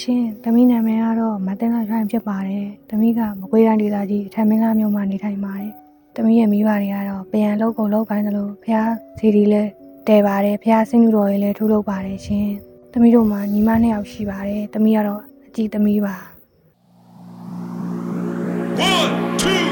ချင်းသမီးနာမည်ကတော့မတင်လာရိုင်းဖြစ်ပါတယ်။သမီးကမကွေးတိုင်းဒေသကြီးအထက်မင်းလားမြို့မှာနေထိုင်ပါတယ်။သမီးရဲ့မိဘတွေကတော့ပရန်လောက်ကုန်လောက်ပိုင်းသလိုဖះစီဒီလဲတဲပါတယ်ဖះဆင်းသူတော်ရင်လဲထုလုပ်ပါတယ်ရှင်။သမီးတို့မှာညီမနှစ်ယောက်ရှိပါတယ်။သမီးကတော့အကြီးသမီးပါ။1 2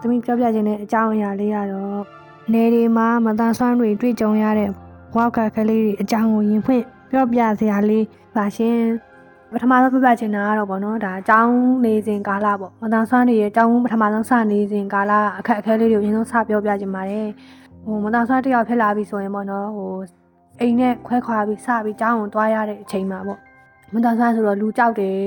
သမီးပြောပြခြင်းတဲ့အကြောင်းအရာလေးကတော့နေဒီမှာမတန်ဆွမ်းတွေတွေ့ကြုံရတဲ့ဝါကကလေးတွေအကြောင်းကိုရင်ဖွင့်ပြောပြစရာလေးပါရှင်ပထမဆုံးပြောပြချင်တာကတော့ဗောနော်ဒါအကြောင်းနေစဉ်ကာလပေါ့မတန်ဆွမ်းတွေရဲ့အကြောင်းပထမဆုံးစနေစဉ်ကာလအခက်အခဲလေးတွေကိုအရင်ဆုံးစပြောပြချင်ပါတယ်ဟိုမတန်ဆွမ်းတစ်ယောက်ဖြစ်လာပြီဆိုရင်ဗောနော်ဟိုအိမ်နဲ့ခွဲခွာပြီးစပြီးအကြောင်းကိုတွားရတဲ့အချိန်မှာပေါ့မတန်ဆွမ်းဆိုတော့လူကြောက်တယ်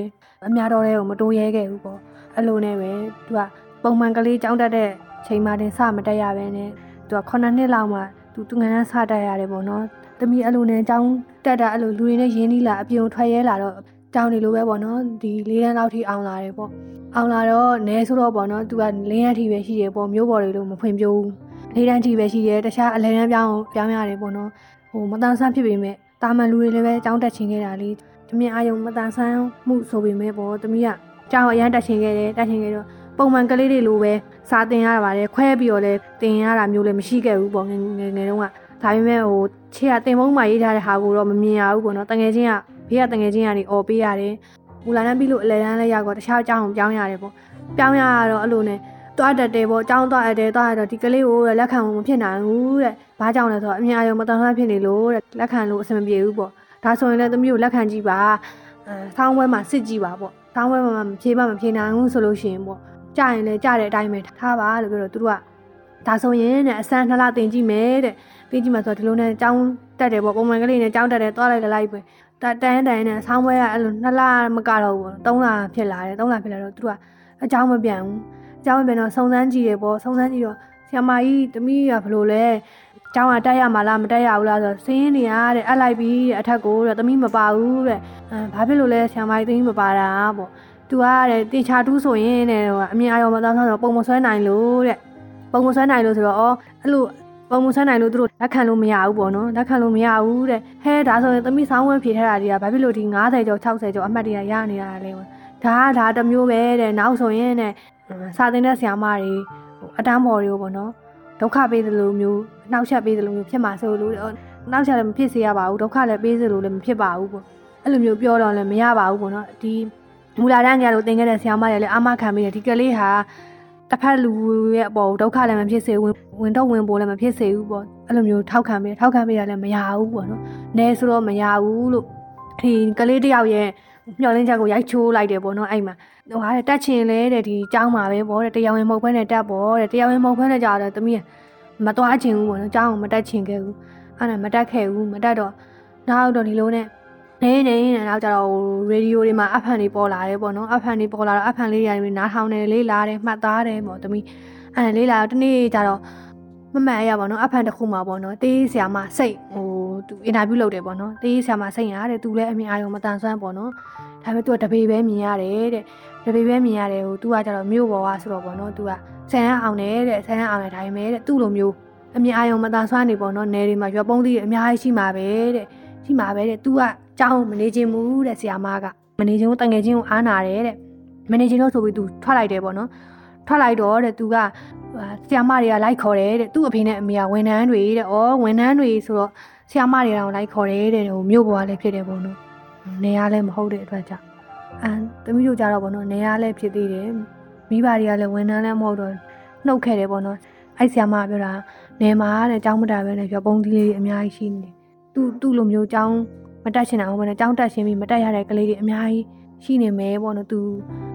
အများတော်တွေကိုမတိုးရဲခဲ့ဘူးပေါ့အဲ့လိုနဲ့ပဲသူက ပုံမှန်ကလေးကြောင်းတက်တဲ့ချိန်မှတင်စမတက်ရပဲနဲ့သူက9နှစ်လောက်မှသူသူငန်းစတက်ရတယ်ပေါ့နော်။တမီအဲ့လိုနဲ့ကြောင်းတက်တာအဲ့လိုလူတွေနဲ့ရင်းနှီးလာအပြုံထွက်ရဲလာတော့ကြောင်းနေလိုပဲပေါ့နော်။ဒီ၄တန်းလောက်ထိအောင်လာတယ်ပေါ့။အောင်လာတော့နဲဆိုတော့ပေါ့နော်။သူကလင်းရထိပဲရှိတယ်ပေါ့မျိုးပေါ်တွေလို့မဖွင့်ပြဘူး။၄တန်းထိပဲရှိတယ်တခြားအလဲတန်းပြောင်းပြောင်းရတယ်ပေါ့နော်။ဟိုမတန်ဆန်းဖြစ်ပေမဲ့တာမန်လူတွေလည်းပဲကြောင်းတက်ချင်ခဲ့တာလေ။တမီအာယုံမတန်ဆန်းမှုဆိုပေမဲ့ပေါ့တမီကကြောင်းအရန်တက်ချင်ခဲ့တယ်တက်ချင်ခဲ့တော့ ပုံမှန်ကလေးတွေလိုပဲစာတင်ရတာပါတယ်ခွဲပြီးတော့လဲတင်ရတာမျိုးလည်းမရှိခဲ့ဘူးပေါ့ငယ်ငယ်ငယ်တုန်းကဒါပေမဲ့ဟိုခြေကတင်မုံမှာရေးထားတဲ့ဟာကိုတော့မမြင်ရဘူးပေါ့နော်တငယ်ချင်းကဘေးကတငယ်ချင်းကနေអော်ပေးရတယ်မူလာတန်းပြီးလို့အလဲတန်းလဲရောက်တော့တခြားအကြောင်းကိုပြောင်းရတယ်ပေါ့ပြောင်းရတော့အဲ့လိုနဲ့တွားတက်တယ်ပေါ့အကြောင်းတွားရတယ်တွားရတော့ဒီကလေးကိုလက်ခံဖို့မဖြစ်နိုင်ဘူးတဲ့ဘာကြောင့်လဲဆိုတော့အမြင်အယုံမတန်ဆွမ်းဖြစ်နေလို့တဲ့လက်ခံလို့အဆင်မပြေဘူးပေါ့ဒါဆိုရင်လည်းသမီးကိုလက်ခံကြည့်ပါအဲဆောင်းဝဲမှာစစ်ကြည့်ပါပေါ့ဆောင်းဝဲမှာမဖြေပါမဖြေနိုင်ဘူးဆိုလို့ရှိရင်ပေါ့ ကြရင်လည်းကြတဲ့အတိုင်းပဲထားပါလို့ပြောတော့သူတို့ကဒါဆိုရင်တဲ့အစမ်းနှစ်လတင်ကြည့်မယ်တဲ့တင်ကြည့်မှဆိုတော့ဒီလိုနဲ့ចောင်းတက်တယ်ပေါ့ပုံမှန်ကလေးနဲ့ចောင်းတက်တယ်သွားလိုက်လိုက်ပဲတတန်းတန်းနဲ့ဆောင်းပွဲကအဲ့လိုနှစ်လမကတော့ဘူးသုံးလဖြစ်လာတယ်သုံးလဖြစ်လာတော့သူတို့ကအเจ้าမပြန်ဘူးအเจ้าမပြန်တော့စုံစမ်းကြည့်တယ်ပေါ့စုံစမ်းကြည့်တော့ဆရာမကြီးတမီးကဘလို့လဲเจ้าကတက်ရမှာလားမတက်ရဘူးလားဆိုတော့စင်းနေရတဲ့အလိုက်ပြီးတဲ့အထက်ကိုတဲ့တမီးမပါဘူးတဲ့အဲဘာဖြစ်လို့လဲဆရာမကြီးတမီးမပါတာပေါ့ သူကတဲ့တင်ချာတူးဆိုရင်တဲ့ဟိုအမြင်အာရုံမသားဆိုတော့ပုံမဆွဲနိုင်လို့တဲ့ပုံမဆွဲနိုင်လို့ဆိုတော့အော်အဲ့လိုပုံမဆွဲနိုင်လို့သူတို့လက်ခံလို့မရဘူးပေါ့နော်လက်ခံလို့မရဘူးတဲ့ဟဲဒါဆိုရင်သမီးဆောင်းဝဲဖြေထားတာတွေကဘာဖြစ်လို့ဒီ90ကျော်60ကျော်အမှတ်တရရနေတာလဲဒါကဒါတစ်မျိုးပဲတဲ့နောက်ဆိုရင်တဲ့စာသင်တဲ့ဆရာမတွေဟိုအတန်းပေါ်တွေကိုပေါ့နော်ဒုက္ခပေးသလိုမျိုးနှောက်ယှက်ပေးသလိုမျိုးဖြစ်မှာဆိုလို့နှောက်ယှက်လည်းမဖြစ်စေရပါဘူးဒုက္ခလည်းပေးစေလို့လည်းမဖြစ်ပါဘူးပေါ့အဲ့လိုမျိုးပြောတော့လည်းမရပါဘူးပေါ့နော်ဒီ မူလာတန်းကလို့သင်ခဲ့တဲ့ဆရာမတွေလည်းအမခံပြီးတယ်ဒီကလေးဟာတစ်ဖက်လူရဲ့အပေါ်ဒုက္ခလည်းမဖြစ်စေဝင်ဝင်တော့ဝင်ပေါ်လည်းမဖြစ်စေဘူးပေါ့အဲ့လိုမျိုးထောက်ခံပြီးထောက်ခံပြီးတာလည်းမရဘူးပေါ့နော်။နဲဆိုတော့မရဘူးလို့ဒီကလေးတယောက်ရဲ့မျောလင်းချက်ကိုရိုက်ချိုးလိုက်တယ်ပေါ့နော်အဲ့မှာဟိုဟာတက်ချင်လဲတဲ့ဒီကြောင်းမှာပဲပေါ့တဲ့တရားဝင်မဟုတ်ဘဲနဲ့တက်ပေါ့တဲ့တရားဝင်မဟုတ်ဘဲနဲ့ကြာတော့တမီးမသွားချင်ဘူးပေါ့နော်ကြောင်းကိုမတက်ချင်ခဲ့ဘူးအဲ့ဒါမတက်ခဲ့ဘူးမတက်တော့နောက်တော့ဒီလိုနဲ့ နေနေနဲ့နောက်ကြတော့ရေဒီယိုတွေမှာအဖန်တွေပေါ်လာတယ်ပေါ့နော်အဖန်တွေပေါ်လာတော့အဖန်လေးတွေနားထောင်တယ်လေးလာတယ်မှတ်သားတယ်ပေါ့တမီးအဲလေးလာတော့တနေ့ကြတော့မမှန်ရပါတော့အဖန်တစ်ခုမှာပေါ့နော်တေးဆရာမစိတ်ဟိုသူအင်တာဗျူးလုပ်တယ်ပေါ့နော်တေးဆရာမစိတ်ရတယ်သူလည်းအမြင်အာရုံမတန်ဆွမ်းပေါ့နော်ဒါပေမဲ့သူကတပေပဲမြင်ရတယ်တဲ့တပေပဲမြင်ရတယ်ဟိုသူကကြတော့မြို့ပေါ်ကဆိုတော့ပေါ့နော်သူကဆန်ရအောင်တယ်တဲ့ဆန်ရအောင်တယ်ဒါပေမဲ့တဲ့သူ့လိုမျိုးအမြင်အာရုံမတန်ဆွမ်းနေပေါ့နော်နယ်တွေမှာရွက်ပုံးသီးအများကြီးရှိမှာပဲတဲ့ရှိမှာပဲတဲ့ तू က ကြောင်းမနေခြင်းဘူးတဲ့ဆရာမကမနေခြင်းကိုတငယ်ချင်းကိုအားနာတယ်တဲ့မနေခြင်းတော့ဆိုပြီး तू ထွက်လိုက်တယ်ပေါ့နော်ထွက်လိုက်တော့တဲ့ तू ကဆရာမတွေကလိုက်ခေါ်တယ်တဲ့သူ့အဖေနဲ့အမေကဝန်ထမ်းတွေတဲ့ဩဝန်ထမ်းတွေဆိုတော့ဆရာမတွေတောင်လိုက်ခေါ်တယ်တဲ့ဟိုမြို့ပေါ်ကလည်းဖြစ်တယ်ပေါ့နော်နေရလည်းမဟုတ်တဲ့အတွက်ကြောင့်အမ်သမီးတို့ကြတော့ပေါ့နော်နေရလည်းဖြစ်သေးတယ်မိဘတွေကလည်းဝန်ထမ်းလည်းမဟုတ်တော့နှုတ်ခဲ့တယ်ပေါ့နော်အဲ့ဆရာမကပြောတာနေမှာတဲ့ကြောင်းမတာပဲနဲ့ပြောပုံသီးလေးအများကြီးရှိနေတယ်သူ့သူ့လိုမျိုးကြောင်း မတက်ချင်တာဟုတ်မနဲ့ကြောင်းတက်ရှင်ပြီးမတက်ရတဲ့ကလေးတွေအများကြီးရှိနေမယ်ပေါ့နော်သူ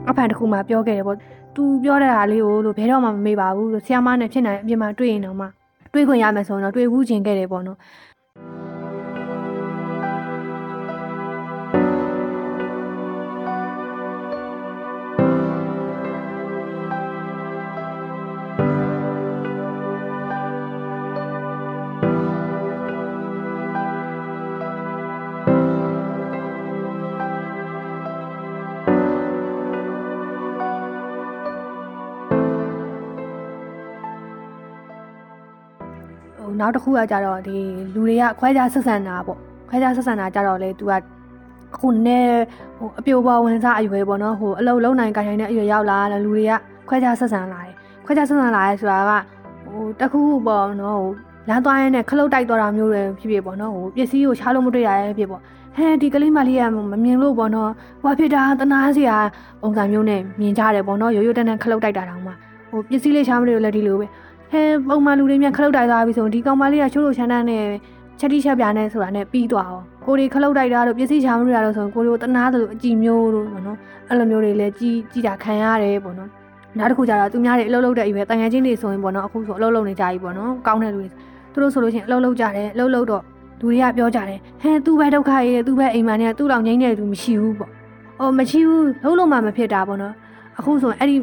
အဖန်တစ်ခုမှပြောခဲ့တယ်ပေါ့သူပြောတဲ့ဟာလေးကိုလို့ဘယ်တော့မှမမေ့ပါဘူးလို့ဆရာမနဲ့ဖြစ်နိုင်အပြင်မှာတွေ့ရင်တော့မှတွေ့ခွင့်ရမယ်ဆိုရင်တော့တွေ့ဘူးခြင်းခဲ့တယ်ပေါ့နော် နောက်တစ်ခုကကြတော့ဒီလူတွေကခွဲခြားဆက်ဆံတာပေါ့ခွဲခြားဆက်ဆံတာကြတော့လေ तू ကအခုနည်းဟိုအပြိုပေါ်ဝင်စားအရွယ်ပေါ့နော်ဟိုအလုံးလုံးနိုင်ကိုင်နိုင်တဲ့အရွယ်ရောက်လာတယ်လူတွေကခွဲခြားဆက်ဆံလာတယ်ခွဲခြားဆက်ဆံလာရဲဆိုတာကဟိုတစ်ခုခုပေါ့နော်ဟိုလမ်းသွားရင်းနဲ့ခလုတ်တိုက်သွားတာမျိုးတွေဖြစ်ဖြစ်ပေါ့နော်ဟိုပစ္စည်းကိုချားလို့မတွေ့ရရဲ့ဖြစ်ပေါ့ဟဲဒီကလေးမလေးကမမြင်လို့ပေါ့နော်ဟိုဖြစ်တာတနာစရာပုံစံမျိုးနဲ့မြင်ကြတယ်ပေါ့နော်ရိုးရိုးတန်းတန်းခလုတ်တိုက်တာတောင်မှဟိုပစ္စည်းလေးချားမတွေ့လို့လည်းဒီလိုပဲ ဟဲပုံမှန်လူတွေမြန်ခလုတ်တိုက်သွားပြီဆိုရင်ဒီကောင်မလေးကချိုးလို့ချမ်းတန်းနဲ့ချက်တိချက်ပြားနဲ့ဆိုတာနဲ့ပြီးသွားအောင်ကိုရီခလုတ်တိုက်တာတို့ပစ္စည်းချာမလို့ရလို့ဆိုရင်ကိုရီကိုတနာတယ်လို့အကြည့်မျိုးတို့ပေါ့နော်အဲ့လိုမျိုးတွေလည်းကြီးကြီးတာခံရတယ်ပေါ့နော်နောက်တစ်ခုကျတော့သူများတွေအလုပ်လုပ်တဲ့အရွယ်တန်ငယ်ချင်းတွေဆိုရင်ပေါ့နော်အခုဆိုအလုပ်လုပ်နေကြပြီပေါ့နော်ကောင်းတဲ့လူတွေသူတို့ဆိုလို့ရှိရင်အလုပ်လုပ်ကြတယ်အလုပ်လုပ်တော့လူတွေကပြောကြတယ်ဟဲသူပဲဒုက္ခရေးတယ်သူပဲအိမ်မှာနေသူ့လောက်ငိမ့်နေတယ်သူမရှိဘူးပေါ့အော်မရှိဘူးလုံးလုံးမှမဖြစ်တာပေါ့နော်အခုဆိုရင်အဲ့ဒီ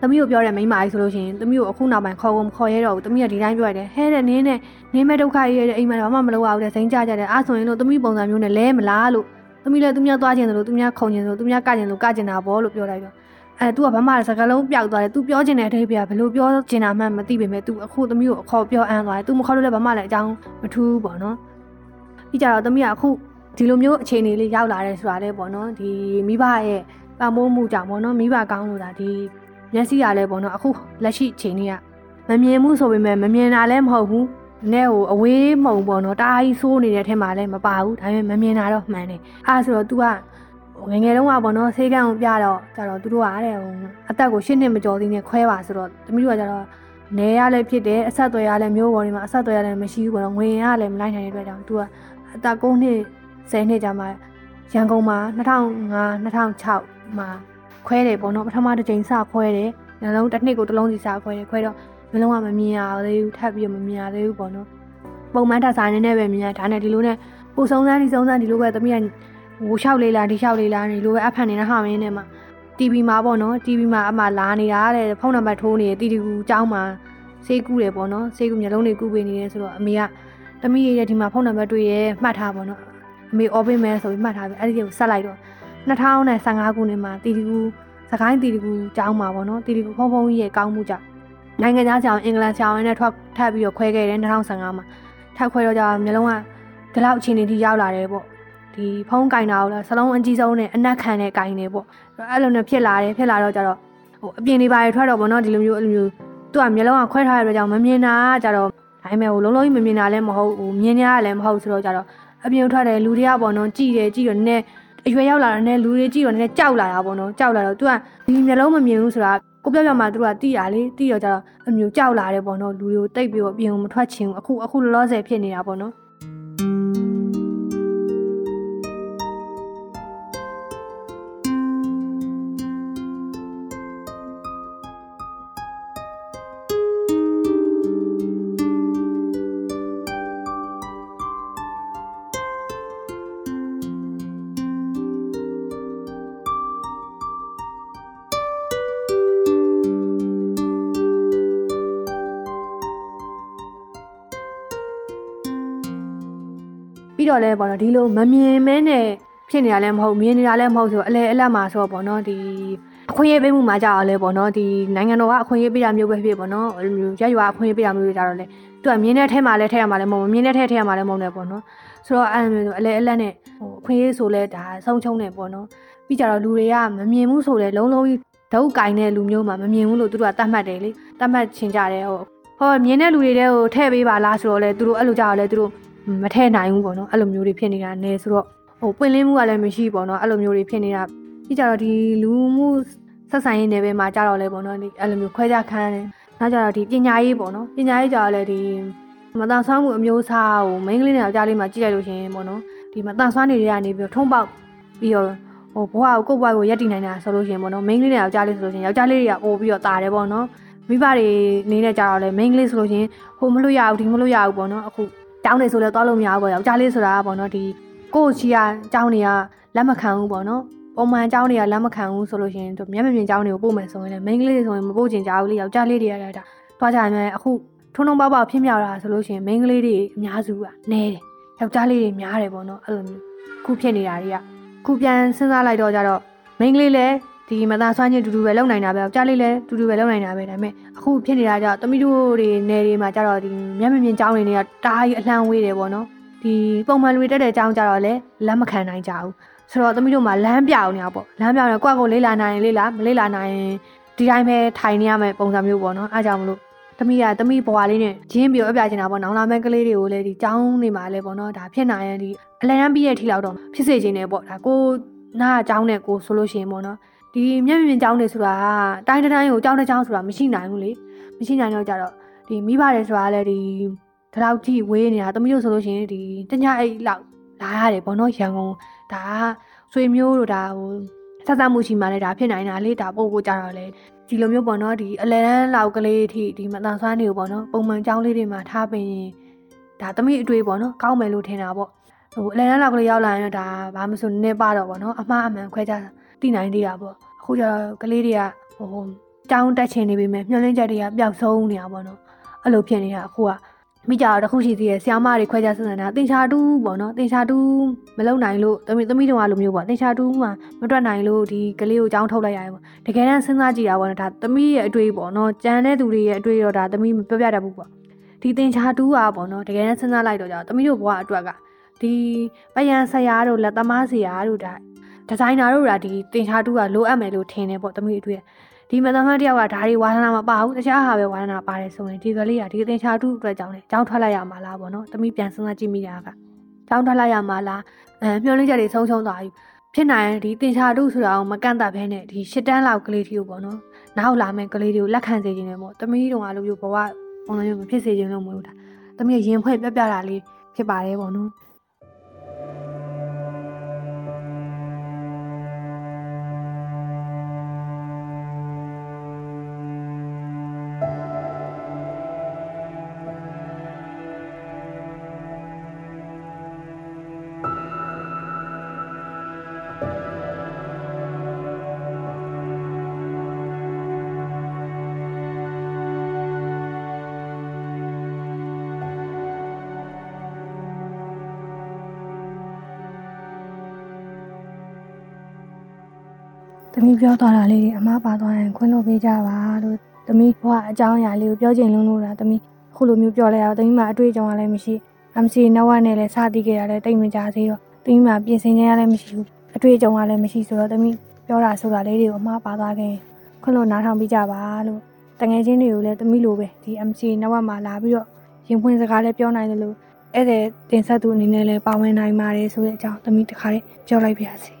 သမီးကိုပြောတယ်မိန်းမကြီးဆိုလို့ရှိရင်သမီးကိုအခုနောက်ပိုင်းခေါ်ကုန်မခေါ်ရဲတော့ဘူးသမီးကဒီတိုင်းပြောရတယ်ဟဲတဲ့နင်းနဲ့နင်းမဲ့ဒုက္ခရေးတဲ့အိမ်မှာဘာမှမလုပ်ရဘူးတဲ့စိန်ကြကြတယ်အားဆိုရင်လို့သမီးပုံစံမျိုးနဲ့လဲမလားလို့သမီးလည်းသူများသွားခြင်းလို့သူများခုံခြင်းလို့သူများကခြင်းလို့ကခြင်းတာဘောလို့ပြောလိုက်တော့အဲ तू ကဘာမှစကားလုံးပျောက်သွားတယ် तू ပြောခြင်းတဲ့အထိပ္ပယ်ကဘယ်လိုပြောခြင်းတာမှမသိပေမဲ့ तू အခုသမီးကိုအခေါ်ပြောအမ်းသွားတယ် तू မခေါ်လို့လည်းဘာမှလည်းအကြောင်းမထူးဘူးပေါ့နော်ပြီးကြတော့သမီးကအခုဒီလိုမျိုးအခြေအနေလေးရောက်လာတယ်ဆိုတာလေပေါ့နော်ဒီမိဘရဲ့ပံ့ပိုးမှုကြောင့်ပေါ့နော်မိဘကောင်းလို့ဒါဒီ မျက်စိရလဲပေါ့နော်အခုလက်ရှိချိန်ကြီးကမမြင်မှုဆိုပေမဲ့မမြင်တာလည်းမဟုတ်ဘူးနည်းဟိုအဝေးမှုံပေါ့နော်တအားကြီးဆိုးနေတဲ့အထက်မှာလည်းမပါဘူးဒါပေမဲ့မမြင်တာတော့မှန်တယ်အားဆိုတော့ तू ကငယ်ငယ်တုန်းကပေါ့နော်ဆေးကန်းကိုပြတော့ကြတော့သူတို့ကတဲ့ဟိုအသက်ကိုရှစ်နှစ်မကျော်သေးနဲ့ခွဲပါဆိုတော့တမီးတို့ကကြတော့နေရလည်းဖြစ်တယ်အဆက်အသွယ်ရလည်းမျိုးပေါ်ဒီမှာအဆက်အသွယ်ရလည်းမရှိဘူးပေါ့နော်ငွေရလည်းမလိုက်နိုင်တဲ့အတွက်ကြောင့် तू ကအသက်9နှစ်10နှစ်ကြာမှရန်ကုန်မှာ2005 2006မှာ ခွဲတယ်ပေါ့နော်ပထမတစ်ချိန်စခွဲတယ်နှလုံးတစ်နှစ်ကိုတစ်လုံးစီစခွဲတယ်ခွဲတော့နှလုံးကမမြင်ရသေးဘူးထပ်ပြီးတော့မမြင်ရသေးဘူးပေါ့နော်ပုံမှန်တက်စားနေနဲ့ပဲမြင်ရဒါနဲ့ဒီလိုနဲ့ပိုစုံစမ်းဒီစုံစမ်းဒီလိုပဲသမီးကဟိုလျှောက်လေးလားဒီလျှောက်လေးလားဒီလိုပဲအဖက်နေတဲ့ဟာမင်းနဲ့မှာ TV မှာပေါ့နော် TV မှာအမှလာနေတာတဲ့ဖုန်းနံပါတ်ထိုးနေတယ်တီတီကူကျောင်းမှာဆေးကူးတယ်ပေါ့နော်ဆေးကူးမျိုးလုံးတွေကူးပေးနေတယ်ဆိုတော့အမေကသမီးရဲ့ဒီမှာဖုန်းနံပါတ်တွေ့ရဲမှတ်ထားပေါ့နော်အမေအော်ပေးမယ်ဆိုပြီးမှတ်ထားပြီအဲ့ဒီကိုဆက်လိုက်တော့ 2015ခုနှစ်မှာတီတီကူစကိုင်းတီတီကူကျောင်းမှာပေါ့နော်တီတီကူဖုန်းဖုန်းကြီးရဲ့ကောင်းမှုကြောင့်နိုင်ငံသားကျောင်းအင်္ဂလန်ကျောင်းနဲ့ထွက်ထပ်ပြီးတော့ခွဲခဲ့တယ်2015မှာထပ်ခွဲတော့ကြမျိုးလုံးကဒီလောက်အခြေအနေထိရောက်လာတယ်ပေါ့ဒီဖုန်းကင်တာကိုလည်းစလုံးအကြီးဆုံးနဲ့အနက်ခံနဲ့ကင်နေပေါ့အဲ့လိုနဲ့ဖြစ်လာတယ်ဖြစ်လာတော့ကြတော့ဟိုအပြင်တွေပါရထွက်တော့ပေါ့နော်ဒီလိုမျိုးအဲ့လိုမျိုးသူကမျိုးလုံးကခွဲထားရတဲ့ကြောင့်မမြင်တာကြတော့ဒါပေမဲ့ဟိုလုံးလုံးကြီးမမြင်တာလည်းမဟုတ်ဟိုမြင်ရလည်းမဟုတ်ဆိုတော့ကြတော့အပြင်ထွက်တယ်လူတွေကပေါ့နော်ကြည်တယ်ကြည်တော့နည်း အရွယ်ရောက်လာတာနဲ့လူတွေကြည့်တော့နည်းနည်းကြောက်လာတာပေါ့နော်ကြောက်လာတော့ तू ကဒီမျိုးလုံးမမြင်ဘူးဆိုတာကိုပြောပြမှာသူတို့ကတိရလေတိရကြတော့အမျိုးကြောက်လာတယ်ပေါ့နော်လူတွေကိုတိတ်ပြီးတော့အပြင်ကိုမထွက်ချင်ဘူးအခုအခုလောလောဆယ်ဖြစ်နေတာပေါ့နော် ပြီးတော့လဲပေါ့နော်ဒီလိုမမြင်မဲနဲ့ဖြစ်နေတာလည်းမဟုတ်မြင်နေတာလည်းမဟုတ်ဆိုအလဲအလတ်မှာဆိုတော့ပေါ့နော်ဒီအခွင့်အရေးပေးမှုမှာကြာအောင်လဲပေါ့နော်ဒီနိုင်ငံတော်ကအခွင့်အရေးပေးတာမျိုးပဲဖြစ်ပေါ့နော်အဲ့လိုမျိုးရက်ရွာအခွင့်အရေးပေးတာမျိုးတွေကြတော့လေသူကမြင်တဲ့ထဲမှာလဲထဲရမှာလည်းမဟုတ်ဘူးမြင်တဲ့ထဲထဲရမှာလည်းမဟုတ်နဲ့ပေါ့နော်ဆိုတော့အဲ့လိုမျိုးအလဲအလတ်နဲ့ဟိုအခွင့်အရေးဆိုလဲဒါဆုံးချုံနေပေါ့နော်ပြီးကြတော့လူတွေကမမြင်ဘူးဆိုလဲလုံးလုံးကြီးဒုတ်ကင်တဲ့လူမျိုးမှမမြင်ဘူးလို့သူတို့ကတတ်မှတ်တယ်လေတတ်မှတ်ချင်ကြတယ်ဟိုဟောမြင်တဲ့လူတွေတဲ့ဟိုထည့်ပေးပါလားဆိုတော့လဲသူတို့အဲ့လိုကြတော့လဲသူတို့ မထည့်နိုင်ဘူးပေါ့နော်အဲ့လိုမျိုးတွေဖြစ်နေတာနဲဆိုတော့ဟိုပွင့်လင်းမှုကလည်းမရှိပေါ့နော်အဲ့လိုမျိုးတွေဖြစ်နေတာပြီးကြတော့ဒီလူမှုဆက်ဆံရေးနယ်ပယ်မှာကြတော့လဲပေါ့နော်ဒီအဲ့လိုမျိုးခွဲခြားခံရတယ်နောက်ကြတော့ဒီပညာရေးပေါ့နော်ပညာရေးကြတော့လဲဒီမတန်ဆွမ်းမှုအမျိုးအစားကိုမိန်းကလေးနဲ့ယောက်ျားလေးမှာကြည့်လိုက်လို့ရှိရင်ပေါ့နော်ဒီမတန်ဆွမ်းတွေတွေကနေပြီးတော့ထုံးပေါက်ပြီးတော့ဟဟိုဘဝကိုကိုယ့်ဘဝကိုရက်တည်နိုင်တာဆိုလို့ရှိရင်ပေါ့နော်မိန်းကလေးနဲ့ယောက်ျားလေးဆိုလို့ရှိရင်ယောက်ျားလေးတွေကပို့ပြီးတော့တာတယ်ပေါ့နော်မိဘတွေနေနဲ့ကြတော့လေမိန်းကလေးဆိုလို့ရှိရင်ဟိုမလို့ရဘူးဒီမလို့ရဘူးပေါ့နော်အခု တောင်းနေဆိုလဲသွားလို့မရဘူးပေါ့ယောက်ျားလေးဆိုတာကပေါ့နော်ဒီကိုယ့်ချီကတောင်းနေကလက်မခံဘူးပေါ့နော်ပုံမှန်အကြောင်းတွေကလက်မခံဘူးဆိုလို့ရှိရင်သူမျက်မမြင်အကြောင်းတွေကိုပို့မယ်ဆိုရင်လည်းမိန်းကလေးတွေဆိုရင်မပို့ချင်ကြဘူးလေယောက်ျားလေးတွေကလည်းဒါတွားကြရင်လည်းအခုထုံထုံပေါက်ပေါက်ဖြစ်မြောက်တာဆိုလို့ရှိရင်မိန်းကလေးတွေအများစုကနဲတယ်ယောက်ျားလေးတွေများတယ်ပေါ့နော်အဲ့လိုမျိုးခုဖြစ်နေတာတွေကခုပြန်စဉ်းစားလိုက်တော့ကြတော့မိန်းကလေးလည်း ဒီမသားဆွမ်းချင်းတူတူပဲလုံနိုင်တာပဲယောက်ျားလေးလည်းတူတူပဲလုံနိုင်တာပဲဒါပေမဲ့အခုဖြစ်နေတာကြတော့တမီးတို့တွေနယ်တွေမှာကြတော့ဒီမျက်မမြင်အကြောင်းတွေတွေကတားကြီးအလှမ်းဝေးတယ်ပေါ့နော်ဒီပုံမှန်လူတွေတက်တဲ့အကြောင်းကြတော့လည်းလက်မခံနိုင်ကြဘူးဆိုတော့သမီးတို့မှာလမ်းပြောင်နေတာပေါ့လမ်းပြောင်နေကိုယ့်ကိုလေးလာနိုင်ရင်လေးလာမလေးလာနိုင်ရင်ဒီတိုင်းပဲထိုင်နေရမယ်ပုံစံမျိုးပေါ့နော်အားကြောင့်မလို့သမီးကသမီးဘွားလေးနဲ့ရင်းပြီးတော့အပြချင်တာပေါ့နောင်လာမဲ့ကလေးတွေကိုလည်းဒီចောင်းနေမှာလဲပေါ့နော်ဒါဖြစ်နိုင်ရင်ဒီအလန်ပြီးရဲ့ထိလောက်တော့ဖြစ်စေခြင်းနဲ့ပေါ့ဒါကိုနားចောင်းနဲ့ကိုဆိုလို့ရှိရင်ပေါ့နော် ဒီမျက်မြင်ကြောင်းတွေဆိုတာတိုင်းတိုင်းကိုကြောင်းတစ်ကြောင်းဆိုတာမရှိနိုင်ဘူးလေမရှိနိုင်တော့ကြတော့ဒီမိပါတယ်ဆိုတာလည်းဒီဒီလောက်ကြီးဝေးနေတာသမီးတို့ဆိုလို့ရှိရင်ဒီတညအိတ်လောက်လာရတယ်ဘောနော်ရန်ကုန်ဒါဆွေမျိုးတို့ဒါဟိုဆက်ဆံမှုရှိမှလည်းဒါဖြစ်နိုင်တာလေဒါပို့ဖို့ကြတော့လေဒီလိုမျိုးပေါ့နော်ဒီအလယ်တန်းလောက်ကလေးအထိဒီမတန်ဆွမ်းတွေကိုပေါ့နော်ပုံမှန်ကြောင်းလေးတွေမှာထားပင်ဒါသမီးအတွေ့ပေါ့နော်ကောင်းမယ်လို့ထင်တာပေါ့ဟိုအလယ်တန်းလောက်ကလေးရောက်လာရင်တော့ဒါဘာမှမဆိုနည်းပါတော့ပေါ့နော်အမှားအမှန်ခွဲခြား သိနိုင်သေးတာပေါ့အခုကျတော့ကလေးတွေကဟိုတောင်းတက်ချင်နေပြီမဲ့မျောလင်းချက်တွေကပျောက်ဆုံးနေတာပေါ့နော်အဲ့လိုဖြစ်နေတာအခုကမိကြတော့တခုရှိသေးရဲ့ဆ iam မတွေခွဲခြားစစတာတင်ချာတူးပေါ့နော်တင်ချာတူးမလုံနိုင်လို့သမီးသမီးတို့ကလိုမျိုးပေါ့တင်ချာတူးမှမတွက်နိုင်လို့ဒီကလေးကိုကြောင်းထုတ်လိုက်ရတယ်ပေါ့တကယ်တမ်းစဉ်းစားကြည့်တာပေါ့နော်ဒါသမီးရဲ့အတွေ့ပေါ့နော်ကြံတဲ့သူတွေရဲ့အတွေ့တော့ဒါသမီးမပြောပြတတ်ဘူးပေါ့ဒီတင်ချာတူးอ่ะပေါ့နော်တကယ်တမ်းစဉ်းစားလိုက်တော့ကြာသမီးတို့ဘဝအတွက်ကဒီပယံဆရာတို့လက်သမားဆရာတို့ဒါ ဒီဇိုင်နာတို့ကဒီတင်ချာတူးကလိုအပ်မယ်လို့ထင်တယ်ပေါ့သမီးအတွေ့ဒီမသမန်တယောက်ကဒါတွေဝါသနာမပါဘူးတခြားဟာပဲဝါသနာပါတယ်ဆိုရင်ဒီကလေးကဒီအသင်ချာတူအတွက်ကြောင့်လေကြောင်းထွက်လိုက်ရမှာလားပေါ့နော်သမီးပြန်စဉ်းစားကြည့်မိတာကကြောင်းထွက်လိုက်ရမှာလားအဲမျောလင်းချက်တွေဆုံးရှုံးသွားပြီဖြစ်နိုင်ဒီတင်ချာတူဆိုတာကိုမကန့်တတ်ဘဲနဲ့ဒီရှစ်တန်းလောက်ကလေးတီကိုပေါ့နော်နောက်လာမယ့်ကလေးတွေကိုလက်ခံစေခြင်းနဲ့ပေါ့သမီးတို့ကလိုမျိုးဘဝပုံစံမျိုးမဖြစ်စေခြင်းလို့မလို့တာသမီးရင်ဖွဲ့ပြပြတာလေးဖြစ်ပါတယ်ပေါ့နော်။ သမီးပြောသွားတာလေးတွေအမှားပါသွားရင်ခွင့်လို့ပေးကြပါလို့သမီးဘဝအကြောင်းအရာလေးကိုပြောချင်လုံးလို့လားသမီးအခုလိုမျိုးပြောလိုက်အောင်သမီးမှာအတွေ့အကြုံကလည်းမရှိ MC နဝနဲ့လည်းစသည်ခဲ့ရတယ်တိတ်မကြသေးတော့သမီးမှာပြင်ဆင်ခြင်းရလည်းမရှိဘူးအတွေ့အကြုံကလည်းမရှိဆိုတော့သမီးပြောတာဆိုတာလေးတွေကိုအမှားပါသွားခင်ခွင့်လို့နားထောင်ပေးကြပါလို့တငယ်ချင်းတွေကိုလည်းသမီးလိုပဲဒီ MC နဝမှာလာပြီးတော့ရင်ဖွင့်စကားလည်းပြောနိုင်တယ်လို့အဲ့ဒါတင်ဆက်သူအနေနဲ့လည်းပါဝင်နိုင်ပါတယ်ဆိုတဲ့အကြောင်းသမီးတခါလေးပြောလိုက်ပါရစေ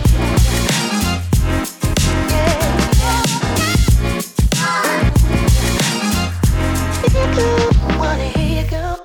I you go, wanna hear you go.